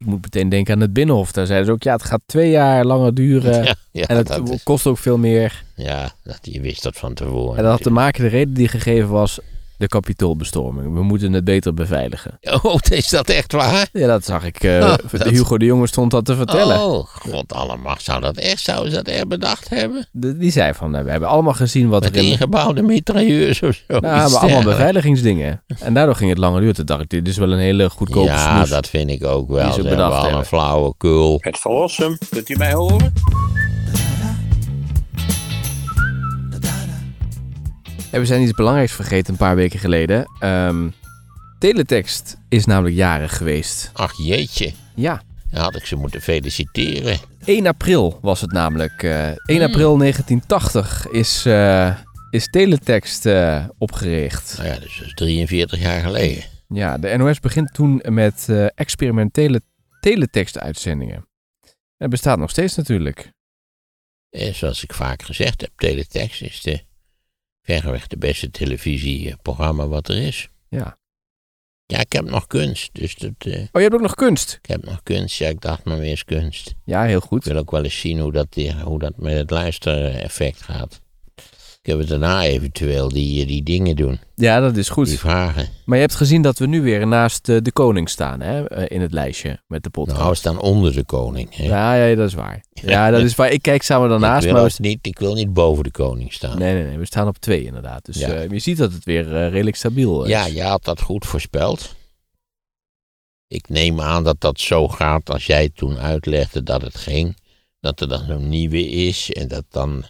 ik moet meteen denken aan het Binnenhof. Daar zeiden ze ook, ja, het gaat twee jaar langer duren. Ja, ja, en het is- kost ook veel meer. ja dat, je wist dat van tevoren. En dat had te maken, de reden die gegeven was, de kapitoolbestorming. We moeten het beter beveiligen. Oh, is dat echt waar? Ja, dat zag ik. eh, Oh, dat- Hugo de Jonge stond dat te vertellen. Oh, god allemaal. Zou dat echt, zouden ze dat echt bedacht hebben? De- die zei van, nou, we hebben allemaal gezien wat Met er in... ingebouwde mitrailleurs of zo? Nou, maar Iets allemaal beveiligingsdingen. En daardoor ging het langer duren. Toen dacht ik, dit is wel een hele goedkope Ja, smoes. dat vind ik ook Die wel. ze Ze bedacht hebben al een hebben. flauwekul. Het verlossen, kunt u mij horen? En we zijn iets belangrijks vergeten een paar weken geleden. Ehm, teletext is namelijk jarig geweest. Ach jeetje, Ja, dan had ik ze moeten feliciteren. 1 april was het namelijk. eh 1 Hmm. april 1980 is, eh, is teletext eh, opgericht. Nou ja, dus dat is 43 jaar geleden. Ja, de NOS begint toen met eh, experimentele teletext-uitzendingen. En het bestaat nog steeds natuurlijk. En zoals ik vaak gezegd heb, teletext is de verreweg de beste televisieprogramma wat er is. Ja. Ja, ik heb nog kunst, dus dat, eh, Oh, je hebt ook nog kunst. ik heb nog kunst. Ja, ik dacht maar weer eens kunst. Ja, heel Ik goed. wil ook wel eens zien hoe dat, die- hoe dat met het luistereffect gaat. Ik heb het daarna eventueel die, die dingen doen, Ja, dat is die goed. vragen. Maar je hebt gezien dat we nu weer naast eh, de koning staan hè, eh, in het lijstje met de podcast. Nou, we staan onder de koning. Hè? Ja, ja, dat is waar. Ja, dat is waar. Ik kijk samen ik, daarnaast, wil maar we niet, ik wil niet boven de koning staan. Nee, nee, nee. We staan op twee inderdaad. Dus Ja. eh, je ziet dat het weer eh, redelijk stabiel is. Ja, je had dat goed voorspeld. Ik neem aan dat dat zo gaat als jij toen uitlegde dat het ging. Dat er dan zo'n nieuwe is en dat dan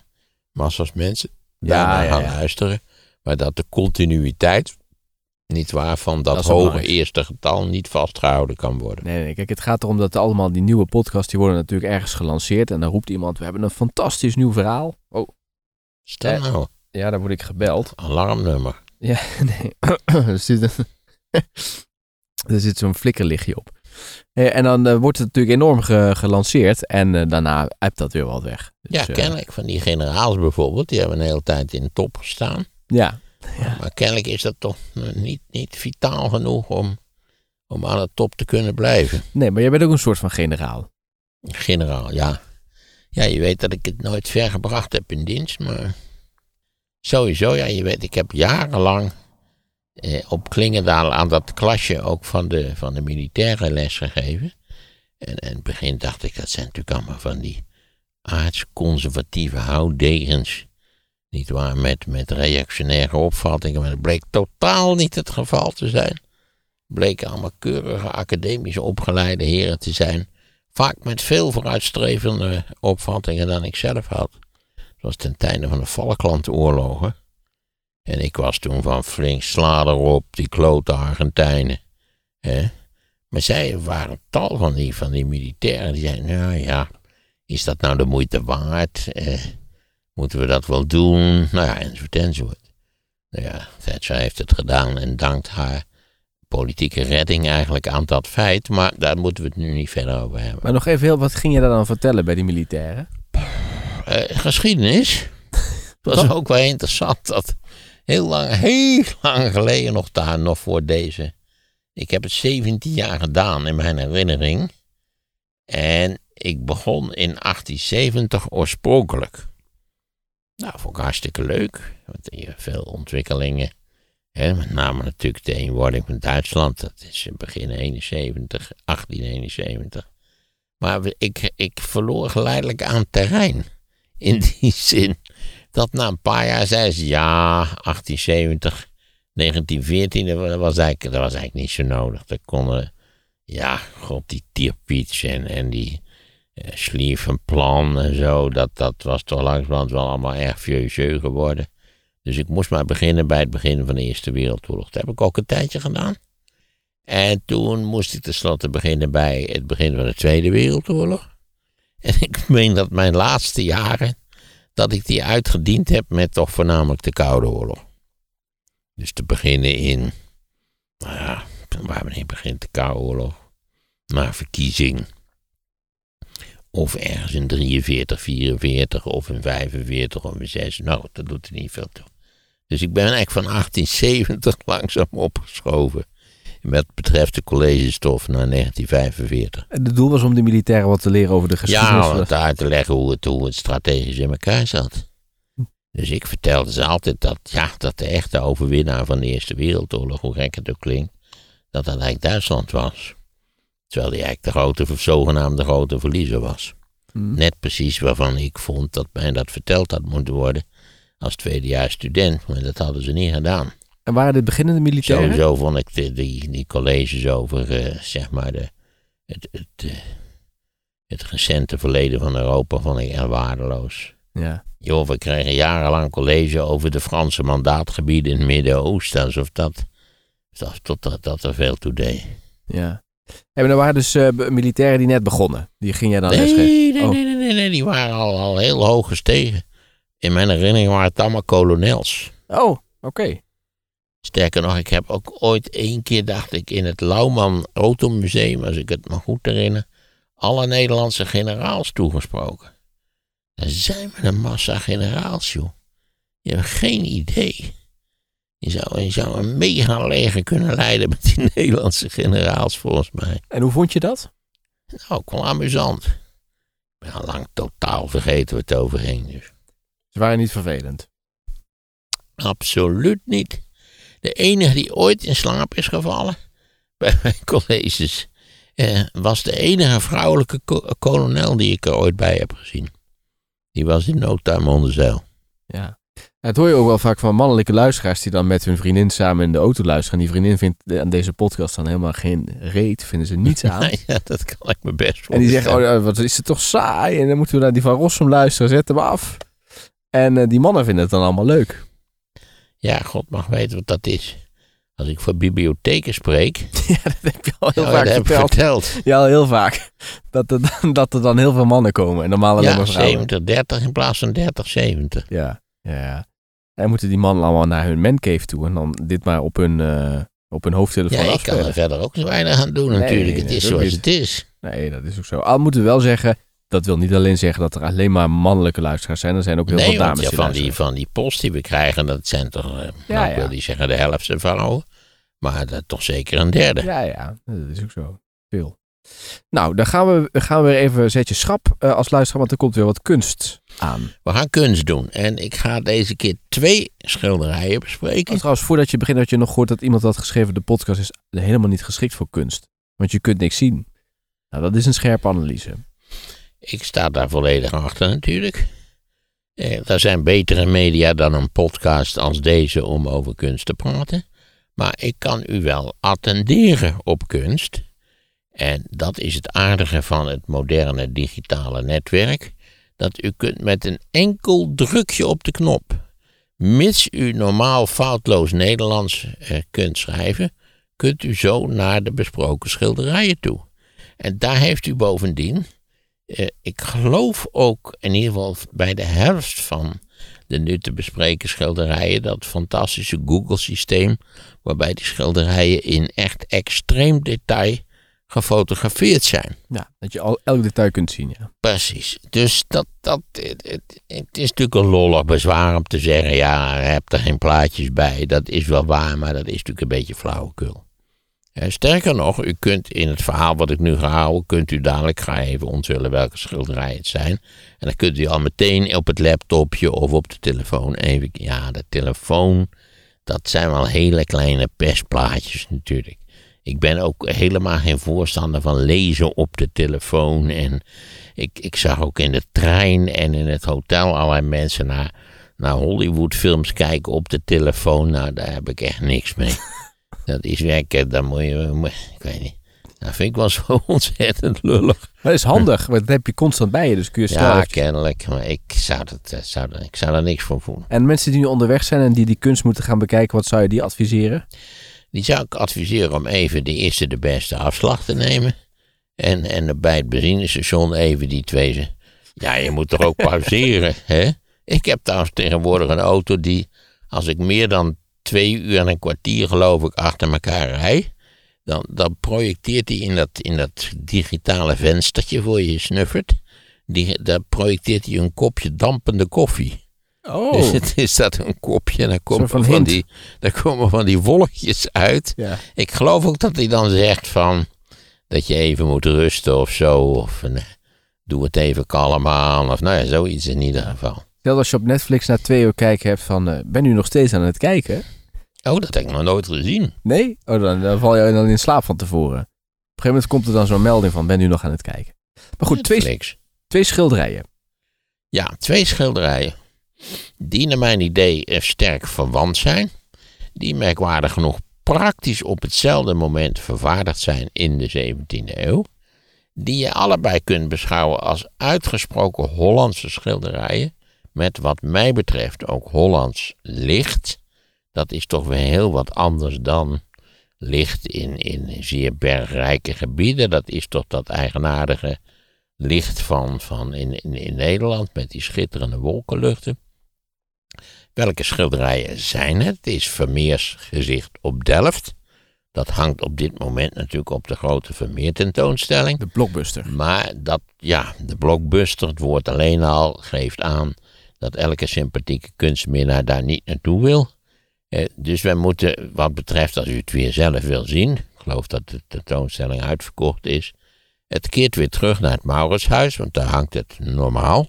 massa's mensen Ja, daarna ja, gaan ja. luisteren. Maar dat de continuïteit, niet waar, van dat, hoge eerste getal niet vastgehouden kan worden. Nee, nee, kijk, het gaat erom dat allemaal die nieuwe podcasts, die worden natuurlijk ergens gelanceerd. En dan roept iemand, we hebben een fantastisch nieuw verhaal. Oh, Stel Eh. nou, ja, daar word ik gebeld. alarmnummer. Ja, nee. er zit, er zit zo'n flikkerlichtje op. Eh, en dan eh, wordt het natuurlijk enorm ge- gelanceerd. En eh, daarna hebt dat weer wat weg. Dus, Ja, kennelijk van die generaals bijvoorbeeld, die hebben een hele tijd in de top gestaan. ja, Maar kennelijk is dat toch niet, niet vitaal genoeg om, om aan de top te kunnen blijven. nee, maar jij bent ook een soort van generaal. Generaal, ja. Ja, je weet dat ik het nooit ver gebracht heb in dienst, maar sowieso, ja, je weet, ik heb jarenlang eh, op Klingendaal aan dat klasje ook van de, van de militaire les gegeven. En, in het begin dacht ik, dat zijn natuurlijk allemaal van die aardsconservatieve houddegens. Niet waar, met, met reactionaire opvattingen, maar dat bleek totaal niet het geval te zijn. Bleken allemaal keurige academisch opgeleide heren te zijn. Vaak met veel vooruitstrevende opvattingen dan ik zelf had. Zoals ten tijde van de Falklandoorlogen. En ik was toen van flink sla erop, die klote Argentijnen. Hè? Maar zij waren tal van die, van die militairen die zeiden, nou ja, is dat nou de moeite waard? Eh, moeten we dat wel doen? Nou ja, enzovoort, enzovoort. Nou ja, Thatcher heeft het gedaan en dankt haar politieke redding eigenlijk aan dat feit. Maar daar moeten we het nu niet verder over hebben. Maar nog even heel, wat ging je daar dan vertellen bij die militairen? Eh, geschiedenis. Het was ook wel interessant dat heel lang, heel lang geleden nog daar, nog voor deze. Ik heb het 17 jaar gedaan in mijn herinnering. En ik begon in 1870 oorspronkelijk. Nou, vond ik hartstikke leuk. Want je veel ontwikkelingen. Hè, met name natuurlijk de eenwording van Duitsland. Dat is in begin 71, 1871. Maar ik, ik verloor geleidelijk aan terrein. In die zin dat na een paar jaar zei ze, ja, 1870, 1914, dat was eigenlijk, dat was eigenlijk niet zo nodig. Dat konden, ja, god, die Tierpiets en, en die uh, Schlievenplan en zo, dat, dat was toch langzamerhand wel allemaal erg vieux geworden. Dus ik moest maar beginnen bij het begin van de Eerste Wereldoorlog. Dat heb ik ook een tijdje gedaan. En toen moest ik tenslotte beginnen bij het begin van de Tweede Wereldoorlog. En ik meen dat mijn laatste jaren, dat ik die uitgediend heb met toch voornamelijk de Koude Oorlog. Dus te beginnen in, nou ja, wanneer begint de Koude Oorlog? Na verkiezing. Of ergens in 43, 44, of in 45, of in 6. Nou, dat doet er niet veel toe. Dus ik ben eigenlijk van 1870 langzaam opgeschoven Wat betreft de collegestof na 1945. En het doel was om de militairen wat te leren over de geschiedenis. Ja, om het uit te leggen hoe het, hoe het strategisch in elkaar zat. Dus ik vertelde ze altijd dat, ja, dat de echte overwinnaar van de Eerste Wereldoorlog, hoe gek het ook klinkt, dat dat eigenlijk Duitsland was. Terwijl die eigenlijk de grote, zogenaamde grote verliezer was. Hm. Net precies waarvan ik vond dat mij dat verteld had moeten worden als tweedejaars student, maar dat hadden ze niet gedaan. En waren dit beginnende militairen? Sowieso vond ik de, die, die colleges over, eh, zeg maar, de, het, het, eh, het recente verleden van Europa vond ik echt waardeloos. Ja. Joh, we kregen jarenlang college over de Franse mandaatgebieden in het Midden-Oosten, alsof dat, dat, tot dat, dat er veel toe deed. ja. En er waren dus eh, militairen die net begonnen. Die ging jij dan lesgeven? Nee, nee, Oh. nee, nee, nee, nee, die waren al, al heel hoog gestegen. In mijn herinnering waren het allemaal kolonels. Oh, oké. Sterker nog, ik heb ook ooit één keer, dacht ik, in het Lauwman Automuseum, als ik het me goed herinner, alle Nederlandse generaals toegesproken. Er zijn met een massa generaals, joh. Je hebt geen idee. Je zou, je zou een mega leger kunnen leiden met die Nederlandse generaals, volgens mij. En hoe vond je dat? Nou, ook wel amusant. Ik ben al lang totaal vergeten waar het over ging, dus. Ze waren niet vervelend. Absoluut niet. De enige die ooit in slaap is gevallen bij mijn colleges eh, was de enige vrouwelijke ko- kolonel die ik er ooit bij heb gezien. Die was in no time onder zeil. Ja. Het hoor je ook wel vaak van mannelijke luisteraars die dan met hun vriendin samen in de auto luisteren. En die vriendin vindt aan deze podcast dan helemaal geen reet, vinden ze niets aan. ja, dat kan ik me best En die zeggen, oh, wat is het toch saai? En dan moeten we naar die van Rossum luisteren, zet hem af. En eh, die mannen vinden het dan allemaal leuk. Ja, God mag weten wat dat is. Als ik voor bibliotheken spreek, ja, dat heb je al heel ja, vaak dat heb verteld. verteld. Ja, al heel vaak. Dat er, dan- dat er dan heel veel mannen komen. En normaal alleen Ja, maar vrouwen. 70, 30 in plaats van 30, 70. Ja, ja. En moeten die mannen allemaal naar hun mancave toe. En dan dit maar op hun, eh, op hun hoofdtelefoon Ja, ik kan er verder ook zo weinig aan doen Nee, natuurlijk. Het is zoals het is. Nee, dat is ook zo. Al moeten we wel zeggen, dat wil niet alleen zeggen dat er alleen maar mannelijke luisteraars zijn. Er zijn ook heel Nee, veel want dames ja, die van, die, van die post die we krijgen, dat zijn toch, eh, Ja, nou, ik ja. wil niet zeggen de helft zijn vrouwen, maar dat toch zeker een derde. Ja, ja, dat is ook zo. Veel. Nou, dan gaan we, gaan we weer even een zetje schrap eh, als luisteraar, want er komt weer wat kunst aan. We gaan kunst doen en ik ga deze keer twee schilderijen Oh, bespreken. trouwens, voordat je begint, had je nog gehoord dat iemand had geschreven, de podcast is helemaal niet geschikt voor kunst. Want je kunt niks zien. Nou, dat is een scherpe analyse. Ik sta daar volledig achter natuurlijk. Eh, er zijn betere media dan een podcast als deze om over kunst te praten. Maar ik kan u wel attenderen op kunst. En dat is het aardige van het moderne digitale netwerk. Dat u kunt met een enkel drukje op de knop, mits u normaal foutloos Nederlands eh, kunt schrijven, kunt u zo naar de besproken schilderijen toe. En daar heeft u bovendien ik geloof ook in ieder geval bij de helft van de nu te bespreken schilderijen dat fantastische Google-systeem, waarbij die schilderijen in echt extreem detail gefotografeerd zijn. Ja, dat je al elk detail kunt zien, ja. Precies. Dus dat, dat, het, het, het is natuurlijk een lollig bezwaar om te zeggen, ja, je hebt er geen plaatjes bij. Dat is wel waar, maar dat is natuurlijk een beetje flauwekul. Sterker nog, u kunt in het verhaal wat ik nu ga houden, kunt u dadelijk, ik ga even onthullen welke schilderijen het zijn. En dan kunt u al meteen op het laptopje of op de telefoon even, ja, de telefoon, dat zijn wel hele kleine persplaatjes natuurlijk. Ik ben ook helemaal geen voorstander van lezen op de telefoon. En ik, ik zag ook in de trein en in het hotel allerlei mensen naar, naar Hollywoodfilms kijken op de telefoon. Nou, daar heb ik echt niks mee. Dat is werkelijk, dan moet je, ik weet niet. Dat vind ik wel zo ontzettend lullig. Maar dat is handig, want dat heb je constant bij je, dus kun je. Ja, kennelijk. Maar ik zou, dat, eh, zou, dat- ik zou daar niks voor voelen. En mensen die nu onderweg zijn en die die kunst moeten gaan bekijken, wat zou je die adviseren? Die zou ik adviseren om even de eerste de beste afslag te nemen. En, en bij het benzinestation even die twee. ze- Ja, je moet toch ook pauzeren, hè? Ik heb trouwens tegenwoordig een auto die, als ik meer dan twee uur en een kwartier geloof ik achter elkaar rij, dan, dan projecteert hij in dat, in dat digitale venstertje voor je snuffert, die, daar projecteert hij een kopje dampende koffie. Oh. Dus het is dat een kopje en daar komen, van die, daar komen van die wolkjes uit. Ja. Ik geloof ook dat hij dan zegt van dat je even moet rusten of zo. Of eh, doe het even kalm aan. Of nou ja, zoiets in ieder geval. Stel als je op Netflix na twee uur kijken hebt van... eh, ben u nog steeds aan het kijken? Oh, dat heb ik nog nooit gezien. Nee? Oh, dan, dan val je dan in slaap van tevoren. Op een gegeven moment komt er dan zo'n melding van... ben u nog aan het kijken? Maar goed, twee, twee schilderijen. Ja, twee schilderijen. Die naar mijn idee sterk verwant zijn. Die merkwaardig genoeg praktisch op hetzelfde moment vervaardigd zijn in de 17e eeuw. Die je allebei kunt beschouwen als uitgesproken Hollandse schilderijen. Met wat mij betreft ook Hollands licht. Dat is toch weer heel wat anders dan licht in, in zeer bergrijke gebieden. Dat is toch dat eigenaardige licht van, van in, in, in Nederland met die schitterende wolkenluchten. Welke schilderijen zijn het? Het is Vermeers gezicht op Delft. Dat hangt op dit moment natuurlijk op de grote Vermeer tentoonstelling. De blockbuster. Maar dat, ja, de blockbuster, het woord alleen al, geeft aan dat elke sympathieke kunstminnaar daar niet naartoe wil. Eh, dus wij moeten, wat betreft, als u het weer zelf wil zien, ik geloof dat de tentoonstelling uitverkocht is, het keert weer terug naar het Mauritshuis, want daar hangt het normaal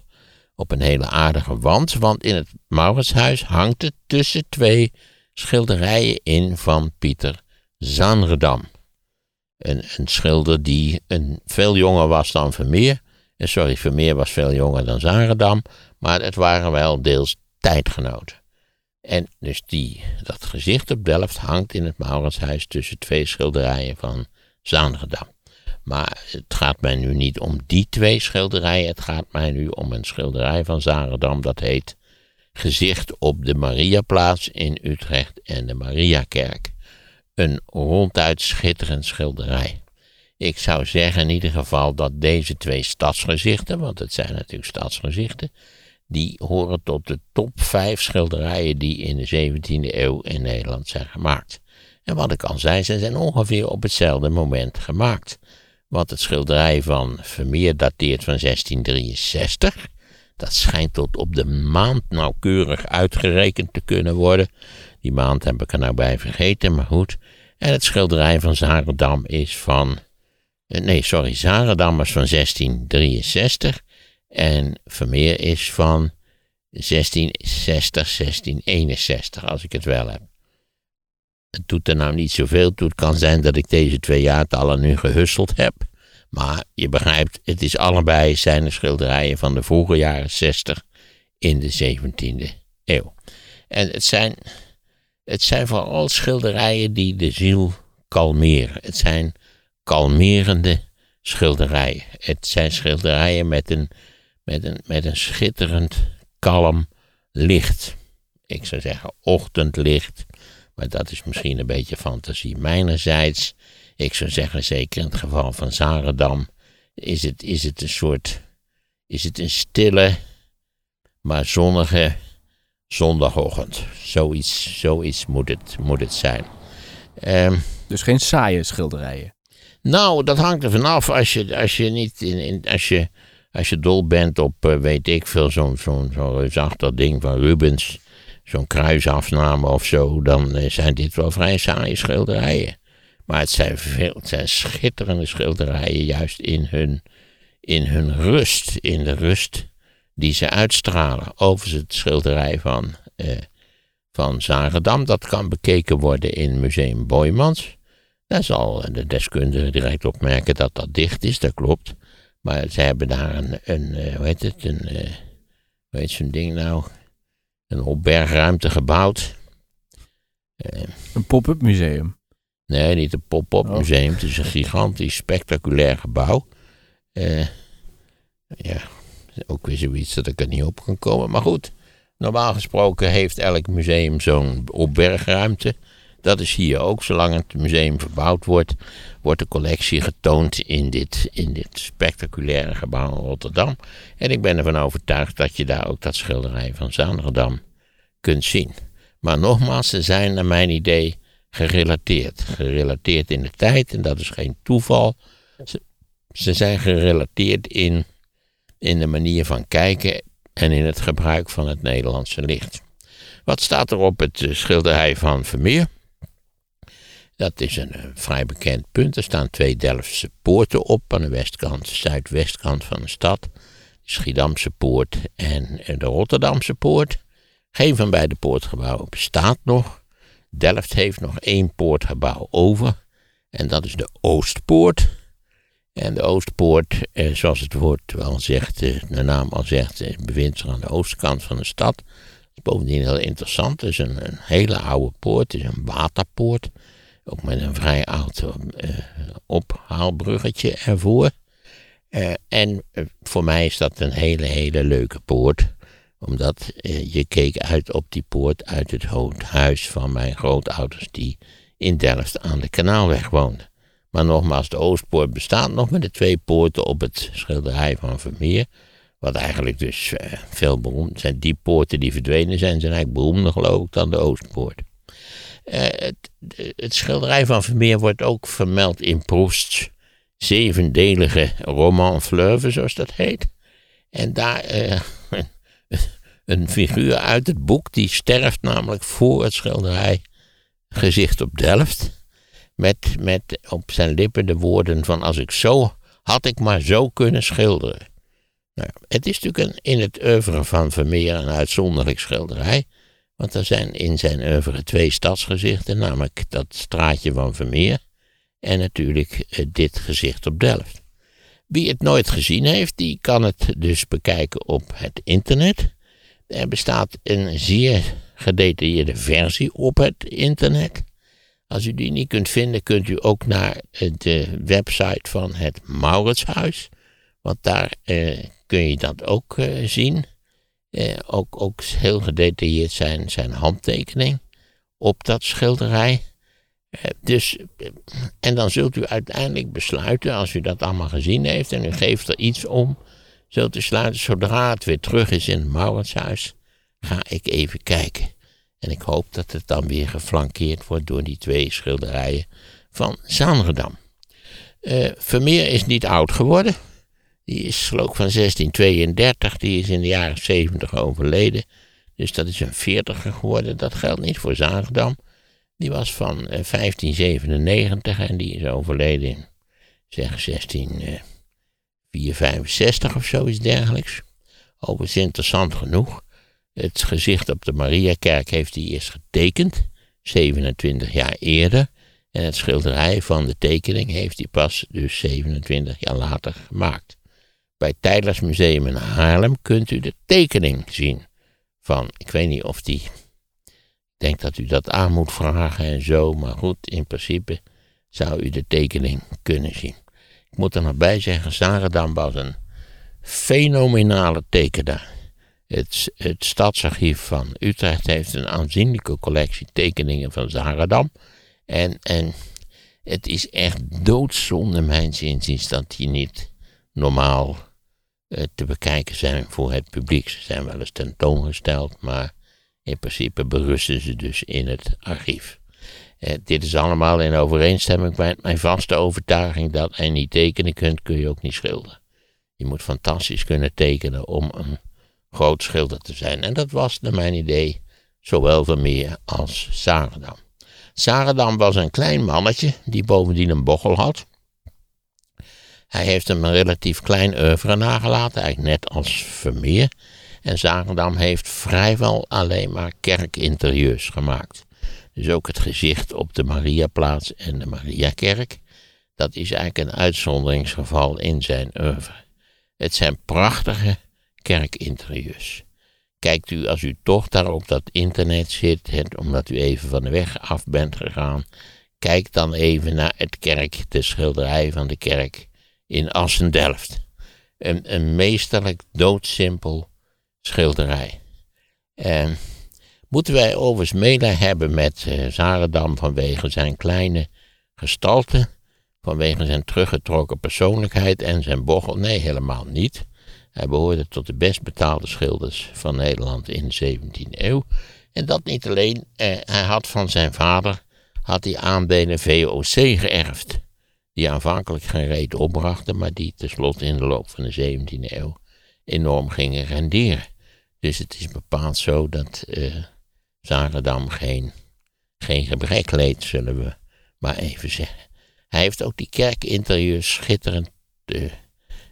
op een hele aardige wand. Want in het Mauritshuis hangt het tussen twee schilderijen in van Pieter Zanredam. Een, een schilder die een, veel jonger was dan Vermeer. Eh, Sorry, Vermeer was veel jonger dan Zanredam, maar het waren wel deels tijdgenoten. En dus die, dat gezicht op Delft hangt in het Mauritshuis tussen twee schilderijen van Zanredam. Maar het gaat mij nu niet om die twee schilderijen. Het gaat mij nu om een schilderij van Zaredam. Dat heet Gezicht op de Mariaplaats in Utrecht en de Mariakerk. Een ronduit schitterend schilderij. Ik zou zeggen in ieder geval dat deze twee stadsgezichten, want het zijn natuurlijk stadsgezichten, die horen tot de top 5 schilderijen die in de 17e eeuw in Nederland zijn gemaakt. En wat ik al zei, ze zijn ongeveer op hetzelfde moment gemaakt. Want het schilderij van Vermeer dateert van 1663. Dat schijnt tot op de maand nauwkeurig uitgerekend te kunnen worden. Die maand heb ik er nou bij vergeten, maar goed. En het schilderij van Zaredam is van. eh, Nee, sorry, Zaredam is van 1663. En Vermeer is van 1660, 1661, als ik het wel heb. Het doet er nou niet zoveel toe. Het kan zijn dat ik deze twee jaartallen nu gehusseld heb. Maar je begrijpt, het is allebei zijn de schilderijen van de vroege jaren 60 in de 17e eeuw. En het zijn, het zijn vooral schilderijen die de ziel kalmeren. Het zijn kalmerende schilderijen. Het zijn schilderijen met een, met een, met een schitterend, kalm licht. Ik zou zeggen ochtendlicht, maar dat is misschien een beetje fantasie mijnerzijds. Ik zou zeggen, zeker in het geval van Zaredam, is het, is het een soort, is het een stille, maar zonnige zondagochtend. Zoiets, zoiets moet, het, moet het zijn. Ehm, Dus geen saaie schilderijen. nou, dat hangt er vanaf als je, als je niet in, in, als je, als je dol bent op, eh, weet ik veel, zo'n zo'n zo'n reusachtig ding van Rubens, zo'n kruisafname of zo, dan eh, zijn dit wel vrij saaie schilderijen. Maar het zijn, veel, het zijn schitterende schilderijen, juist in hun, in hun rust, in de rust die ze uitstralen. Overigens het schilderij van, eh, van dat kan bekeken worden in Museum Boijmans. Daar zal de deskundige direct opmerken dat dat dicht is, dat klopt. Maar ze hebben daar een, een eh, hoe heet het, een, eh, hoe heet zo'n ding nou? Een opbergruimte gebouwd. Eh, Een pop-up museum. Nee, niet een pop-up Oh. museum. Het is een gigantisch spectaculair gebouw. Ja, ook weer zoiets dat ik er niet op kan komen. Maar goed, normaal gesproken heeft elk museum zo'n opbergruimte. Dat is hier ook. Zolang het museum verbouwd wordt, wordt de collectie getoond in dit, in dit spectaculaire gebouw in Rotterdam. En ik ben ervan overtuigd dat je daar ook dat schilderij van Zaanderdam kunt zien. Maar nogmaals, ze zijn naar mijn idee gerelateerd. Gerelateerd in de tijd en dat is geen toeval. Ze, ze zijn gerelateerd in, in de manier van kijken. en in het gebruik van het Nederlandse licht. Wat staat er op het eh, schilderij van Vermeer? Dat is een, eh, vrij bekend punt. Er staan twee Delftse poorten op aan de westkant, zuidwestkant van de stad. De Schiedamse poort en de Rotterdamse poort. Geen van beide poortgebouwen bestaat nog. Delft heeft nog één poortgebouw over. En dat is de Oostpoort. En de Oostpoort, eh, zoals het woord wel zegt, eh, de naam al zegt, bevindt zich aan de oostkant van de stad. Dat is bovendien heel interessant. Het is een, een hele oude poort. Het is een waterpoort. Ook met een vrij oud eh, ophaalbruggetje ervoor. Eh, en eh, voor mij is dat een hele, hele leuke poort. Omdat je keek uit op die poort uit het huis van mijn grootouders die in Delft aan de Kanaalweg woonden. Maar nogmaals, de Oostpoort bestaat nog met de twee poorten op het schilderij van Vermeer. Wat eigenlijk dus veel beroemd zijn. Die poorten die verdwenen zijn, zijn eigenlijk beroemder geloof ik dan de Oostpoort. Uh, het, het, schilderij van Vermeer wordt ook vermeld in Proust's zevendelige roman Fleuve, zoals dat heet. En daar uh, een figuur uit het boek, die sterft namelijk voor het schilderij Gezicht op Delft met, met op zijn lippen de woorden van als ik zo, had ik maar zo kunnen schilderen. Nou, het is natuurlijk een, in het oeuvre van Vermeer een uitzonderlijk schilderij, want er zijn in zijn oeuvre twee stadsgezichten, namelijk dat straatje van Vermeer en natuurlijk eh, dit gezicht op Delft. Wie het nooit gezien heeft, die kan het dus bekijken op het internet. Er bestaat een zeer gedetailleerde versie op het internet. Als u die niet kunt vinden, kunt u ook naar eh, de website van het Mauritshuis. Want daar eh, kun je dat ook zien. Eh, ook, ook heel gedetailleerd zijn, zijn handtekening op dat schilderij. Eh, dus, eh, en dan zult u uiteindelijk besluiten, als u dat allemaal gezien heeft en u geeft er iets om, zult u sluiten, zodra het weer terug is in het Mauritshuis, ga ik even kijken. En ik hoop dat het dan weer geflankeerd wordt door die twee schilderijen van Zaandam. Uh, Vermeer is niet oud geworden. Die is geloof ik van 1632. Die is in de jaren 70 overleden. Dus dat is een veertiger geworden. Dat geldt niet voor Zaandam. Die was van uh, 1597 en die is overleden in zeg 1665 of zoiets dergelijks. Overigens interessant genoeg. Het gezicht op de Mariakerk heeft hij eerst getekend, 27 jaar eerder. En het schilderij van de tekening heeft hij pas dus 27 jaar later gemaakt. Bij het Tijdlers Museum in Haarlem kunt u de tekening zien van, ik weet niet of die, ik denk dat u dat aan moet vragen en zo, maar goed, in principe zou u de tekening kunnen zien. Ik moet er nog bij zeggen, Zaredam was een fenomenale tekenaar. Het, het Stadsarchief van Utrecht heeft een aanzienlijke collectie tekeningen van Zaradam. En, en het is echt doodzonde, mijn inziens, dat die niet normaal te bekijken zijn voor het publiek. Ze zijn wel eens tentoongesteld, maar in principe berusten ze dus in het archief. Uh, dit is allemaal in overeenstemming met mijn vaste overtuiging dat hij niet tekenen kunt, kun je ook niet schilderen. Je moet fantastisch kunnen tekenen om een groot schilder te zijn. En dat was, naar mijn idee, zowel Vermeer als Saredam. Saredam was een klein mannetje die bovendien een bochel had. Hij heeft een relatief klein oeuvre nagelaten, eigenlijk net als Vermeer. En Zagendam heeft vrijwel alleen maar kerkinterieurs gemaakt. Dus ook het gezicht op de Mariaplaats en de Mariakerk. Dat is eigenlijk een uitzonderingsgeval in zijn oeuvre. Het zijn prachtige kerkinterieurs. Kijkt u, als u toch daar op dat internet zit, omdat u even van de weg af bent gegaan, kijk dan even naar het kerk, de schilderij van de kerk in Assen-Delft. Een, een meesterlijk, doodsimpel schilderij. En moeten wij overigens mede hebben met uh, Zaredam vanwege zijn kleine gestalte, vanwege zijn teruggetrokken persoonlijkheid en zijn bochel? Nee, helemaal niet. Hij behoorde tot de best betaalde schilders van Nederland in de 17e eeuw. En dat niet alleen, eh, hij had van zijn vader had hij aandelen VOC geërfd. Die aanvankelijk geen reet opbrachten, maar die tenslotte in de loop van de 17e eeuw enorm gingen renderen. Dus het is bepaald zo dat uh, Zaredam geen, geen gebrek leed, zullen we maar even zeggen. Hij heeft ook die kerkinterieur schitterend uh,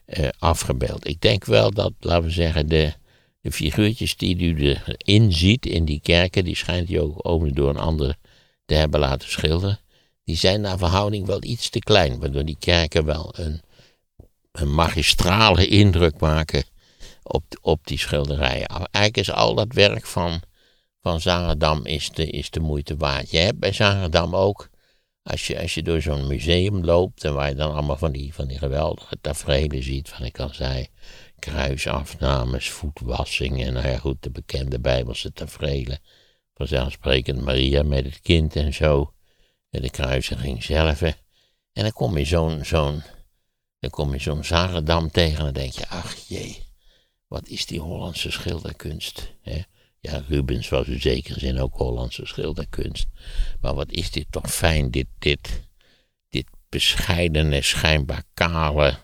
uh, afgebeeld. Ik denk wel dat, laten we zeggen, de, de figuurtjes die u erin ziet in die kerken, die schijnt hij ook over door een ander te hebben laten schilderen. Die zijn naar verhouding wel iets te klein, waardoor die kerken wel een, een magistrale indruk maken op, op die schilderijen. Eigenlijk is al dat werk van, van is de, is de moeite waard. Je hebt bij Zaredam ook, als je, als je door zo'n museum loopt en waar je dan allemaal van die, van die geweldige tafereelen ziet, van ik al zei, kruisafnames, voetwassing en nou ja goed, de bekende bijbelse tafereelen. Vanzelfsprekend Maria met het kind en zo, de kruisiging zelf. En dan kom je zo'n, zo'n, dan kom je zo'n Zaredam tegen en dan denk je, ach jee wat is die Hollandse schilderkunst? Hè? Ja, Rubens was in zekere zin ook Hollandse schilderkunst. Maar wat is dit toch fijn, dit, dit, dit bescheidene, schijnbaar kale,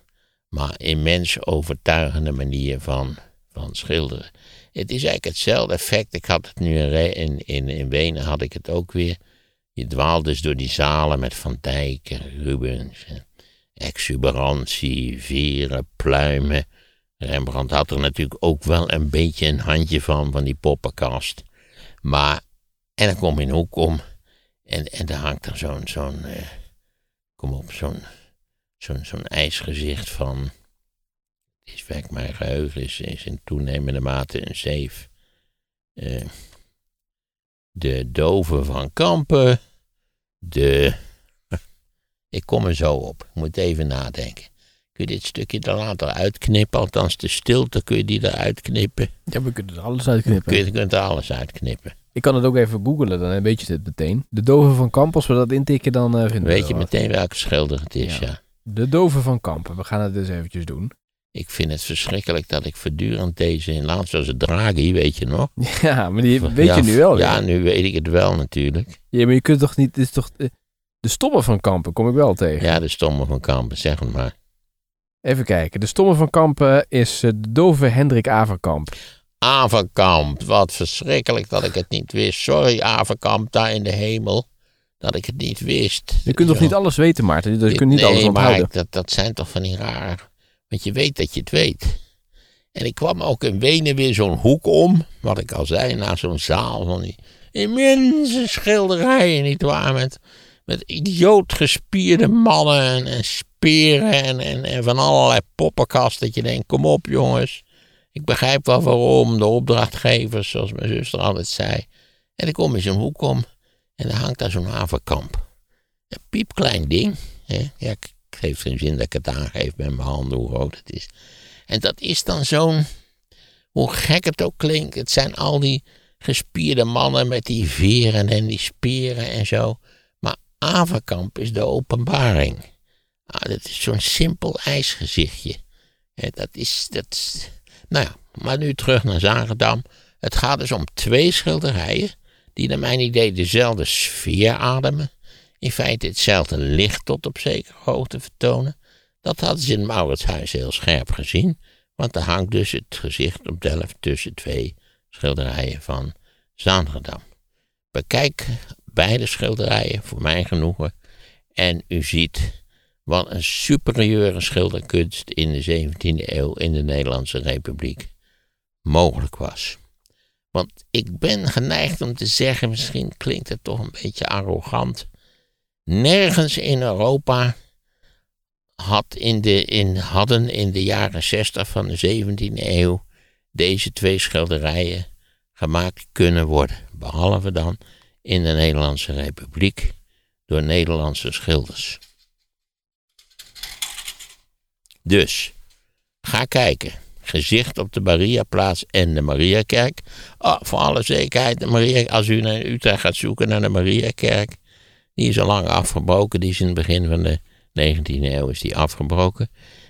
maar immens overtuigende manier van, van schilderen. Het is eigenlijk hetzelfde effect. Ik had het nu in, in, in Wenen, had ik het ook weer. Je dwaalt dus door die zalen met Van Dijk en Rubens. En exuberantie, veren, pluimen. Rembrandt had er natuurlijk ook wel een beetje een handje van, van die poppenkast. Maar, en dan kom je een hoek om en, en daar hangt er zo'n, zo'n, uh, kom op, zo'n, zo'n, zo'n ijsgezicht van, is werk mijn geheugen, is, is in toenemende mate een zeef. Uh, de Doven van Kampen, de, ik kom er zo op, ik moet even nadenken. Kun je dit stukje er later uitknippen? Althans, de stilte kun je die eruit knippen. Ja, we kunnen er alles uitknippen. Kun je, kunt er alles uitknippen. Ik kan het ook even googlen, dan weet je het meteen. De Doven van Kampen, als we dat intikken, dan uh, vinden Weet je meteen welke schilder het is, ja. De Doven van Kampen, we gaan het dus eventjes doen. Ik vind het verschrikkelijk dat ik voortdurend deze in laatst was het Draghi, weet je nog? Ja, maar die weet je nu wel. Ja, ja, nu weet ik het wel natuurlijk. Ja, maar je kunt toch niet, dit is toch... Eh, de Stomme van Kampen kom ik wel tegen. Ja, de Stomme van Kampen, zeg het maar. Even kijken. De stomme van Kampen is eh, de dove Hendrik Averkamp. Averkamp, wat verschrikkelijk dat ik het niet wist. Sorry Averkamp, daar in de hemel, dat ik het niet wist. Je kunt toch niet alles weten, Maarten? Dus je kunt niet nee, alles onthouden. maar dat, dat zijn toch van die raar... Want je weet dat je het weet. En ik kwam ook in Wenen weer zo'n hoek om, wat ik al zei, naar zo'n zaal van die immense schilderijen, nietwaar? Met, met idioot gespierde mannen en speren en, en, van allerlei poppenkast. Dat je denkt, kom op jongens. Ik begrijp wel waarom, de opdrachtgevers, zoals mijn zuster altijd zei. En dan kom je zo'n hoek om en dan hangt daar zo'n havenkamp. Een piepklein ding. Hè? Ja, geef geen zin dat ik het aangeef met mijn handen hoe groot het is. En dat is dan zo'n, hoe gek het ook klinkt, het zijn al die gespierde mannen met die veren en die speren en zo. Maar Averkamp is de openbaring. Ah, dat is zo'n simpel ijsgezichtje. dat is, dat nou ja, maar nu terug naar Zagendam. Het gaat dus om twee schilderijen die naar mijn idee dezelfde sfeer ademen. In feite hetzelfde licht tot op zekere hoogte vertonen. Dat hadden ze in Mauritshuis heel scherp gezien. Want er hangt dus het gezicht op Delft tussen twee schilderijen van Zaanderdam. Bekijk beide schilderijen voor mijn genoegen. En u ziet wat een superieure schilderkunst in de 17e eeuw in de Nederlandse Republiek mogelijk was. Want ik ben geneigd om te zeggen, misschien klinkt het toch een beetje arrogant. Nergens in Europa had in de, in, hadden in de jaren 60 van de 17e eeuw deze twee schilderijen gemaakt kunnen worden. Behalve dan in de Nederlandse Republiek door Nederlandse schilders. Dus, ga kijken. Gezicht op de Mariaplaats en de Mariakerk. Oh, voor alle zekerheid, als u naar Utrecht gaat zoeken naar de Mariakerk. Die is al lang afgebroken. Die is in het begin van de 19e eeuw is die afgebroken.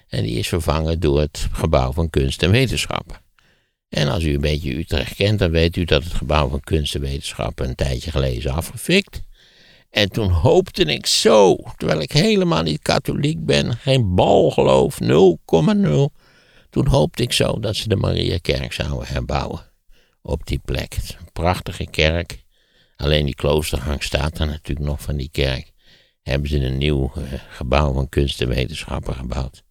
En die is vervangen door het gebouw van kunst en wetenschappen. En als u een beetje Utrecht kent, dan weet u dat het gebouw van kunst en wetenschappen een tijdje geleden is afgefikt. En toen hoopte ik zo, terwijl ik helemaal niet katholiek ben, geen bal geloof, 0,0. Toen hoopte ik zo dat ze de Mariakerk zouden herbouwen. op die plek. Een prachtige kerk. Alleen die kloostergang staat er natuurlijk nog van die kerk. Hebben ze een nieuw eh, gebouw van kunst en wetenschappen gebouwd.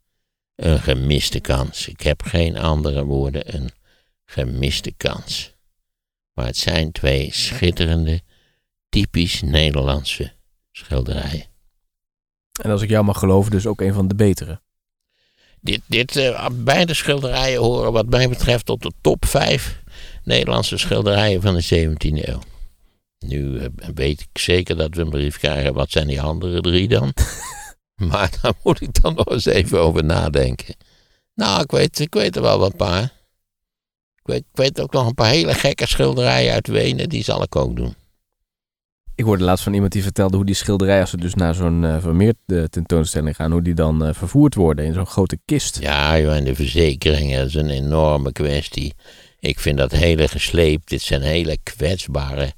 Een gemiste kans. Ik heb geen andere woorden. Een gemiste kans. Maar het zijn twee schitterende, typisch Nederlandse schilderijen. En als ik jou mag geloven, dus ook een van de betere. Dit, dit, eh, beide schilderijen horen wat mij betreft tot de top 5 Nederlandse schilderijen van de 17e eeuw. Nu eh, weet ik zeker dat we een brief krijgen. Wat zijn die andere drie dan? maar daar moet ik dan nog eens even over nadenken. Nou, ik weet, ik weet er wel wat paar. Ik weet, ik weet ook nog een paar hele gekke schilderijen uit Wenen. Die zal ik ook doen. Ik hoorde laatst van iemand die vertelde hoe die schilderijen, als ze dus naar zo'n uh, Vermeer eh, tentoonstelling gaan, hoe die dan uh, vervoerd worden in zo'n grote kist. Ja, joh, en de verzekeringen, dat is een enorme kwestie. Ik vind dat hele gesleept. Dit zijn hele kwetsbare.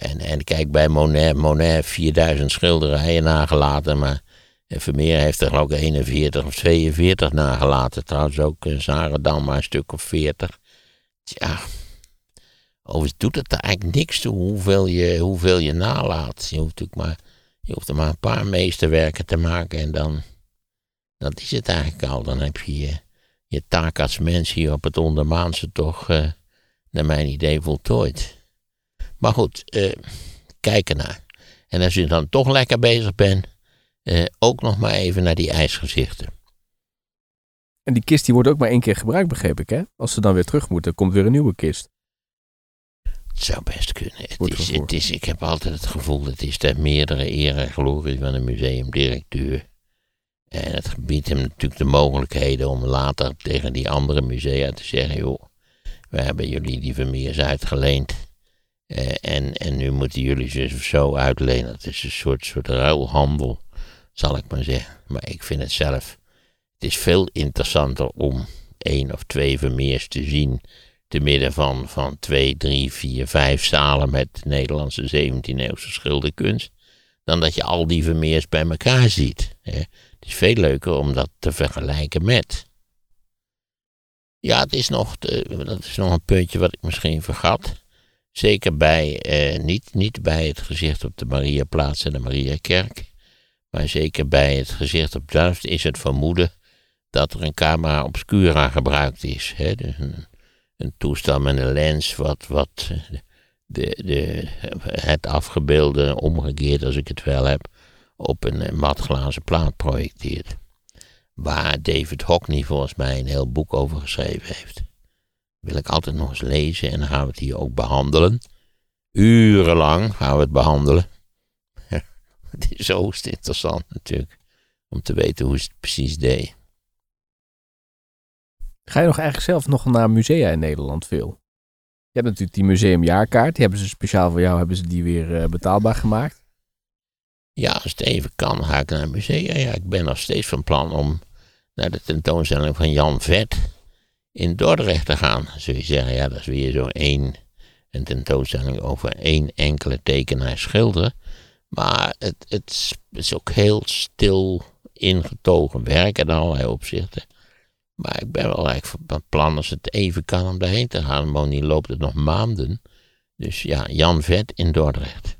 En, en kijk, bij Monet, Monet 4000 schilderijen nagelaten, maar Vermeer heeft er geloof ik 41 of 42 nagelaten. Trouwens ook Zaredam maar een stuk of 40. Ja, Overigens doet het er eigenlijk niks toe hoeveel je, hoeveel je nalaat. Je hoeft, natuurlijk maar, je er maar een paar meesterwerken te maken en dan. Dat is het eigenlijk al. Dan heb je je, je taak als mens hier op het ondermaanse toch, uh, naar mijn idee, voltooid. Maar goed, kijk ernaar. En als je dan toch lekker bezig bent, uh, ook nog maar even naar die ijsgezichten. En die kist die wordt ook maar één keer gebruikt, begreep ik, hè? Als ze dan weer terug moeten, komt weer een nieuwe kist. Het zou best kunnen. Het is, het is, ik heb altijd het gevoel, het is de meerdere eer en glorie van een museumdirecteur. En het biedt hem natuurlijk de mogelijkheden om later tegen die andere musea te zeggen: joh, we hebben jullie die Vermeers uitgeleend. Eh, en, en nu moeten jullie ze zo uitlenen. Het is een soort, soort ruilhandel, zal ik maar zeggen. Maar ik vind het zelf. Het is veel interessanter om één of twee Vermeers te zien te midden van, van twee, drie, vier, vijf zalen met Nederlandse 17e-eeuwse schilderkunst, dan dat je al die Vermeers bij elkaar ziet. Hè. Het is veel leuker om dat te vergelijken met. Ja, het is nog, dat is nog een puntje wat ik misschien vergat. Zeker bij, eh, niet, niet bij het gezicht op de Mariaplaats en de Mariakerk, maar zeker bij het gezicht op Delft is het vermoeden dat er een camera obscura gebruikt is. Hè. Dus een, een toestel met een lens wat, wat de, de, het afgebeelde, omgekeerd als ik het wel heb, op een matglazen plaat projecteert. Waar David Hockney volgens mij een heel boek over geschreven heeft. Wil ik altijd nog eens lezen en dan gaan we het hier ook behandelen. Urenlang gaan we het behandelen. het is zo interessant natuurlijk om te weten hoe ze het precies deed. Ga je nog eigenlijk zelf nog naar musea in Nederland veel? Je hebt natuurlijk die museumjaarkaart. Die hebben ze speciaal voor jou hebben ze die weer uh, betaalbaar gemaakt. Ja, als het even kan, ga ik naar musea. Ja, ik ben nog steeds van plan om naar de tentoonstelling van Jan Vet in Dordrecht te gaan. Zul je zeggen, ja, dat is weer zo één een tentoonstelling over één enkele tekenaar schilderen. Maar het, het is ook heel stil ingetogen werk in allerlei opzichten. Maar ik ben wel eigenlijk van plan als het even kan om daarheen te gaan. Bovendien loopt het nog maanden. Dus ja, Jan Vet in Dordrecht.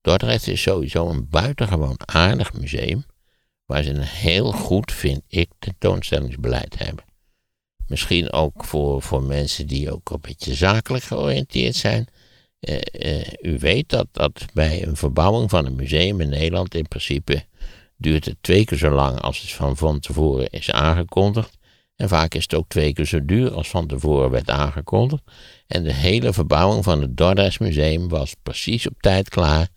Dordrecht is sowieso een buitengewoon aardig museum. Waar ze een heel goed, vind ik, tentoonstellingsbeleid hebben. Misschien ook voor, voor mensen die ook een beetje zakelijk georiënteerd zijn. Eh, eh, u weet dat, dat bij een verbouwing van een museum in Nederland in principe duurt het twee keer zo lang als het van, van tevoren is aangekondigd. En vaak is het ook twee keer zo duur als van tevoren werd aangekondigd. En de hele verbouwing van het Dordrecht Museum was precies op tijd klaar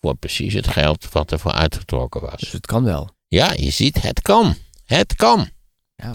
voor precies het geld wat ervoor uitgetrokken was. Dus het kan wel. Ja, je ziet, het kan. Het kan. Ja.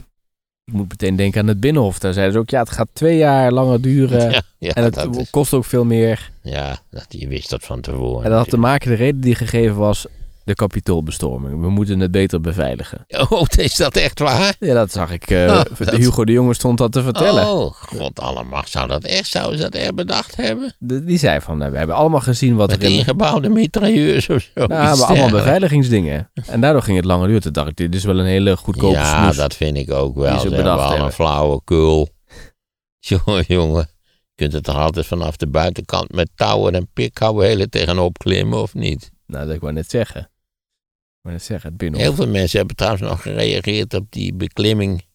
Ik moet meteen denken aan het Binnenhof. Daar zeiden ze ook, ja, het gaat twee jaar langer duren. Ja, ja, en het kost ook veel meer. Ja, dat, je wist dat van tevoren. En dat had te maken, de reden die gegeven was, de kapitoolbestorming. We moeten het beter beveiligen. Oh, is dat echt waar? Ja, dat zag ik. Uh, Hugo de Jonge stond dat te vertellen. Oh, god allemaal. Zou dat echt, zouden ze dat echt bedacht hebben? die zei van, nou, we hebben allemaal gezien wat Met er in... ingebouwde mitrailleurs of zo. Ja, maar allemaal beveiligingsdingen. En daardoor ging het langer duren. Toen dacht ik, dit is wel een hele goedkope Ja, dat vind ik ook wel. Ze hebben allemaal flauwekul. Jongen, jongen. Je kunt het toch altijd vanaf de buitenkant met touwen en pikhouwelen tegenop klimmen, of niet? Nou, dat ik wou net zeggen. Het binnen. Heel veel mensen hebben trouwens nog gereageerd op die beklimming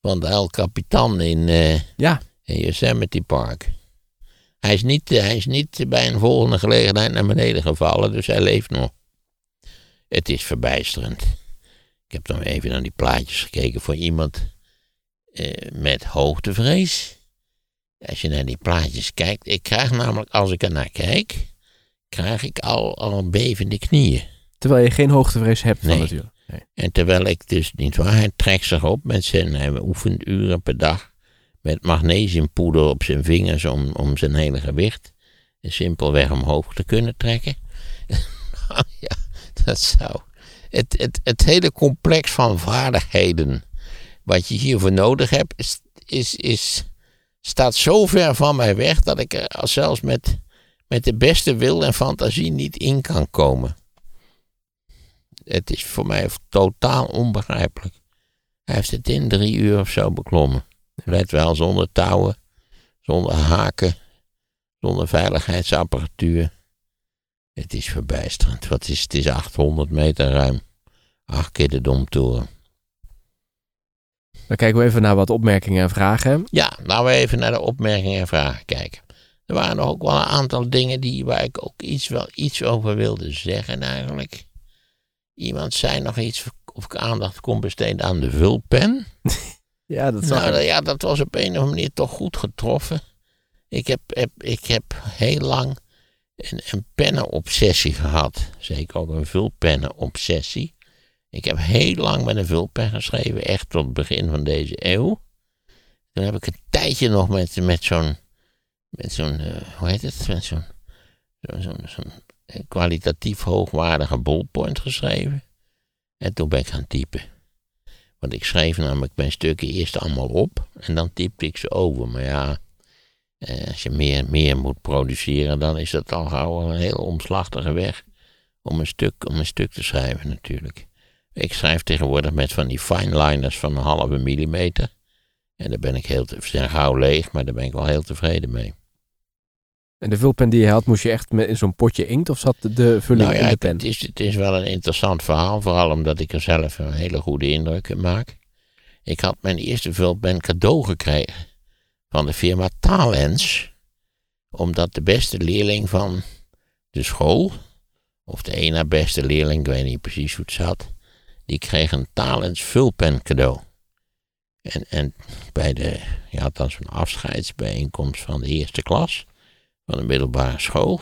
van de El Capitan in, eh, Ja, in Yosemite Park. Hij is, niet, eh, hij is niet bij een volgende gelegenheid naar beneden gevallen, dus hij leeft nog. Het is verbijsterend. Ik heb dan even naar die plaatjes gekeken voor iemand eh, met hoogtevrees. Als je naar die plaatjes kijkt, ik krijg namelijk, als ik er naar kijk, krijg ik al, al een bevende knieën. Terwijl je geen hoogtevrees hebt van Nee. natuurlijk. Nee. En terwijl ik dus niet waar, hij trekt zich op met zijn, hij oefent uren per dag met magnesiumpoeder op zijn vingers om, om zijn hele gewicht simpelweg omhoog te kunnen trekken. Nou ja, dat zou. Het, het, het hele complex van vaardigheden wat je hiervoor nodig hebt, is, is, is, staat zo ver van mij weg dat ik er als zelfs met, met de beste wil en fantasie niet in kan komen. Het is voor mij totaal onbegrijpelijk. Hij heeft het in drie uur of zo beklommen. Let wel, zonder touwen, zonder haken, zonder veiligheidsapparatuur. Het is verbijsterend. Wat is, het is 800 meter ruim. Acht keer de Domtoren. Dan kijken we even naar wat opmerkingen en vragen. Ja, laten we even naar de opmerkingen en vragen kijken. Er waren nog ook wel een aantal dingen die, waar ik ook iets, wel iets over wilde zeggen eigenlijk. Iemand zei nog iets of ik aandacht kon besteden aan de vulpen. Ja, dat Nou ik. ja, dat was op een of andere manier toch goed getroffen. Ik heb, heb, ik heb heel lang een, een pennenobsessie gehad. Zeker ook een vulpennenobsessie. Ik heb heel lang met een vulpen geschreven, echt tot het begin van deze eeuw. Toen heb ik een tijdje nog met, met zo'n, met zo'n, eh, hoe heet het, met zo'n, zo'n, zo'n, zo'n kwalitatief hoogwaardige ballpoint geschreven. En toen ben ik gaan typen. Want ik schreef namelijk mijn stukken eerst allemaal op en dan typte ik ze over. Maar ja, eh, als je meer, meer moet produceren, dan is dat al gauw een heel omslachtige weg om een stuk, om een stuk te schrijven natuurlijk. Ik schrijf tegenwoordig met van die fineliners van een halve millimeter. En daar ben ik heel te, zijn gauw leeg, maar daar ben ik wel heel tevreden mee. En de vulpen die je had, moest je echt met, in zo'n potje inkt of zat de vulling Nou in ja, de pen? het is, het is wel een interessant verhaal, vooral omdat ik er zelf een hele goede indruk in maak. Ik had mijn eerste vulpen cadeau gekregen van de firma Talens, omdat de beste leerling van de school, of de ene beste leerling, ik weet niet precies hoe het zat, die kreeg een Talens vulpen cadeau. En, en bij de, je had dan zo'n afscheidsbijeenkomst van de eerste klas van de middelbare school.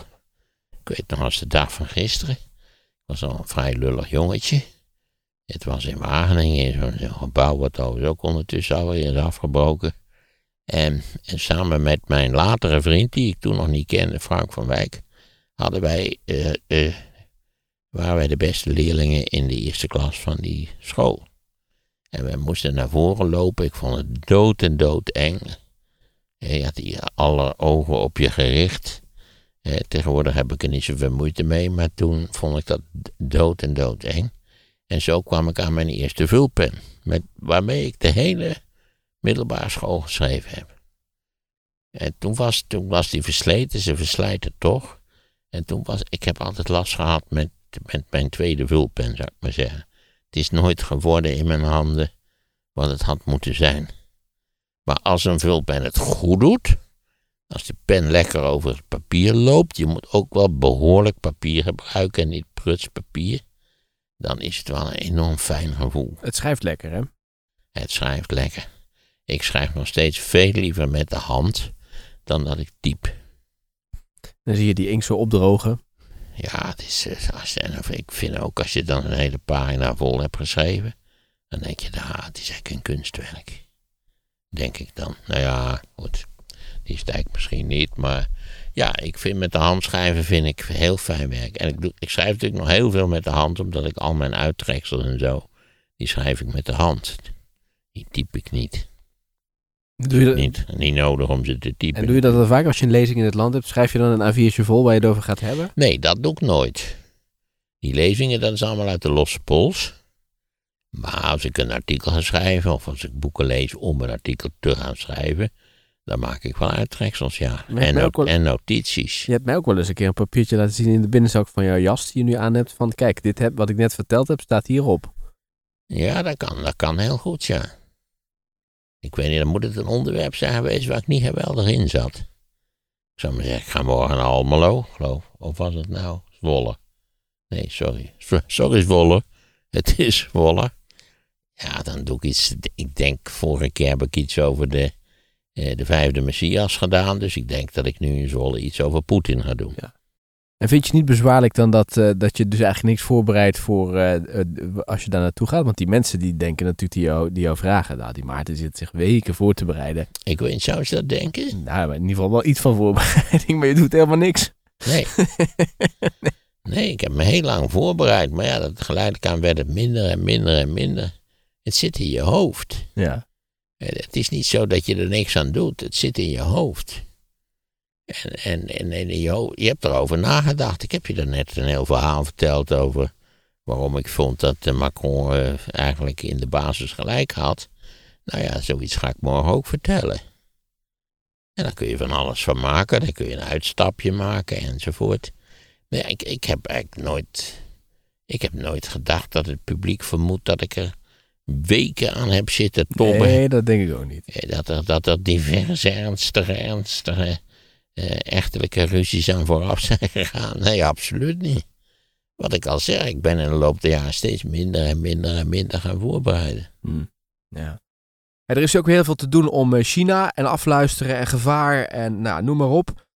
Ik weet nog als de dag van gisteren. Ik was al een vrij lullig jongetje. Het was in Wageningen, in zo'n zo'n gebouw wat overigens ook ondertussen alweer is afgebroken. En, en samen met mijn latere vriend, die ik toen nog niet kende, Frank van Wijk, hadden wij, eh, eh, waren wij de beste leerlingen in de eerste klas van die school. En we moesten naar voren lopen. Ik vond het dood en dood eng. Je had hier alle ogen op je gericht. Eh, tegenwoordig heb ik er niet zoveel moeite mee, maar toen vond ik dat dood en dood eng. En zo kwam ik aan mijn eerste vulpen, met, waarmee ik de hele middelbare school geschreven heb. En toen was, toen was die versleten, ze verslijten toch. En toen was, ik heb altijd last gehad met, met mijn tweede vulpen, zou ik maar zeggen. Het is nooit geworden in mijn handen wat het had moeten zijn. Maar als een vulpen het goed doet, als de pen lekker over het papier loopt, je moet ook wel behoorlijk papier gebruiken en niet pruts papier, dan is het wel een enorm fijn gevoel. Het schrijft lekker, hè? Het schrijft lekker. Ik schrijf nog steeds veel liever met de hand dan dat ik typ. Dan zie je die inkt zo opdrogen. Ja, het is, eh, als, en of ik vind ook als je dan een hele pagina vol hebt geschreven, dan denk je, nou, het is eigenlijk een kunstwerk. Denk ik dan. Nou ja, goed. Die stijgt misschien niet, maar ja, ik vind met de hand schrijven vind ik heel fijn werk. En ik, doe, ik schrijf natuurlijk nog heel veel met de hand, omdat ik al mijn uittreksels en zo, die schrijf ik met de hand. Die typ ik niet. Doe je dat, Niet, niet nodig om ze te typen. en doe je dat dan vaak als je een lezing in het land hebt? Schrijf je dan een A4'tje vol waar je het over gaat hebben? Nee, dat doe ik nooit. Die lezingen, dat is allemaal uit de losse pols. Maar als ik een artikel ga schrijven, of als ik boeken lees om een artikel te gaan schrijven, Dan maak ik wel uittreksels, ja. En, wel- en notities. Je hebt mij ook wel eens een keer een papiertje laten zien in de binnenzak van jouw jas die je nu aan hebt. Van kijk, dit heb, wat ik net verteld heb, staat hierop. Ja, dat kan, dat kan heel goed, ja. Ik weet niet, dan moet het een onderwerp zijn geweest waar ik niet geweldig in zat. Ik zou maar zeggen, ik ga morgen naar Almelo, geloof Of was het nou Zwolle? Nee, sorry. Sorry Zwolle. Het is Zwolle. Ja, dan doe ik iets. Ik denk, vorige keer heb ik iets over de, eh, de vijfde Messias gedaan. Dus ik denk dat ik nu in Zwolle iets over Poetin ga doen. En vind je het niet bezwaarlijk dan dat, eh, dat je dus eigenlijk niks voorbereidt voor eh, als je daar naartoe gaat? Want die mensen die denken natuurlijk die jou, die jou vragen. Nou, die Maarten zit zich weken voor te bereiden. Ik weet niet, zou ze dat denken? Nou, maar in ieder geval wel iets van voorbereiding, maar je doet helemaal niks. Nee. Nee, ik heb me heel lang voorbereid. Maar ja, dat geleidelijk aan werd het minder en minder en minder. Het zit in je hoofd. Ja. Het is niet zo dat je er niks aan doet. Het zit in je hoofd. En, en, en, en je, je hebt erover nagedacht. Ik heb je daarnet een heel verhaal verteld over waarom ik vond dat Macron eh, eigenlijk in de basis gelijk had. Nou ja, zoiets ga ik morgen ook vertellen. En daar kun je van alles van maken. Dan kun je een uitstapje maken enzovoort. Maar ik, ik heb eigenlijk nooit. Ik heb nooit gedacht dat het publiek vermoedt dat ik er weken aan heb zitten tobben. Nee, dat denk ik ook niet. Dat er, dat er diverse ernstige, ernstige eh, echtelijke ruzies aan vooraf zijn gegaan. Nee, absoluut niet. Wat ik al zeg, ik ben in de loop der jaren steeds minder en minder en minder gaan voorbereiden. Hm. Ja. En er is ook heel veel te doen om eh, China en afluisteren en gevaar en nou, noem maar op.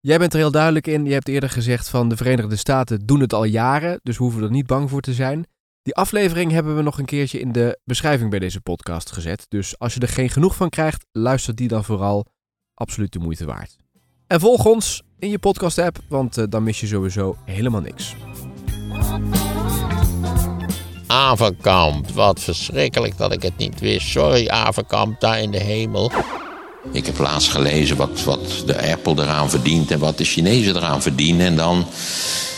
Jij bent er heel duidelijk in. Je hebt eerder gezegd van de Verenigde Staten doen het al jaren, dus we hoeven er niet bang voor te zijn. Die aflevering hebben we nog een keertje in de beschrijving bij deze podcast gezet. Dus als je er geen genoeg van krijgt, luister die dan vooral. Absoluut de moeite waard. En volg ons in je podcast app, want eh, dan mis je sowieso helemaal niks. Avenkamp, wat verschrikkelijk dat ik het niet wist. Sorry, Avenkamp, daar in de hemel. Ik heb laatst gelezen wat, wat de Apple eraan verdient en wat de Chinezen eraan verdienen. En dan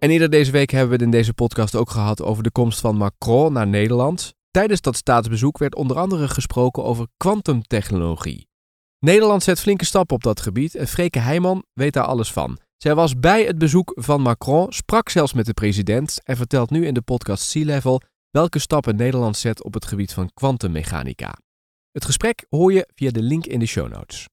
En eerder deze week hebben we het in deze podcast ook gehad over de komst van Macron naar Nederland. Tijdens dat staatsbezoek werd onder andere gesproken over kwantumtechnologie. Nederland zet flinke stappen op dat gebied en Freke Heijman weet daar alles van. Zij was bij het bezoek van Macron, sprak zelfs met de president en vertelt nu in de podcast Sea Level welke stappen Nederland zet op het gebied van kwantummechanica. Het gesprek hoor je via de link in de show notes.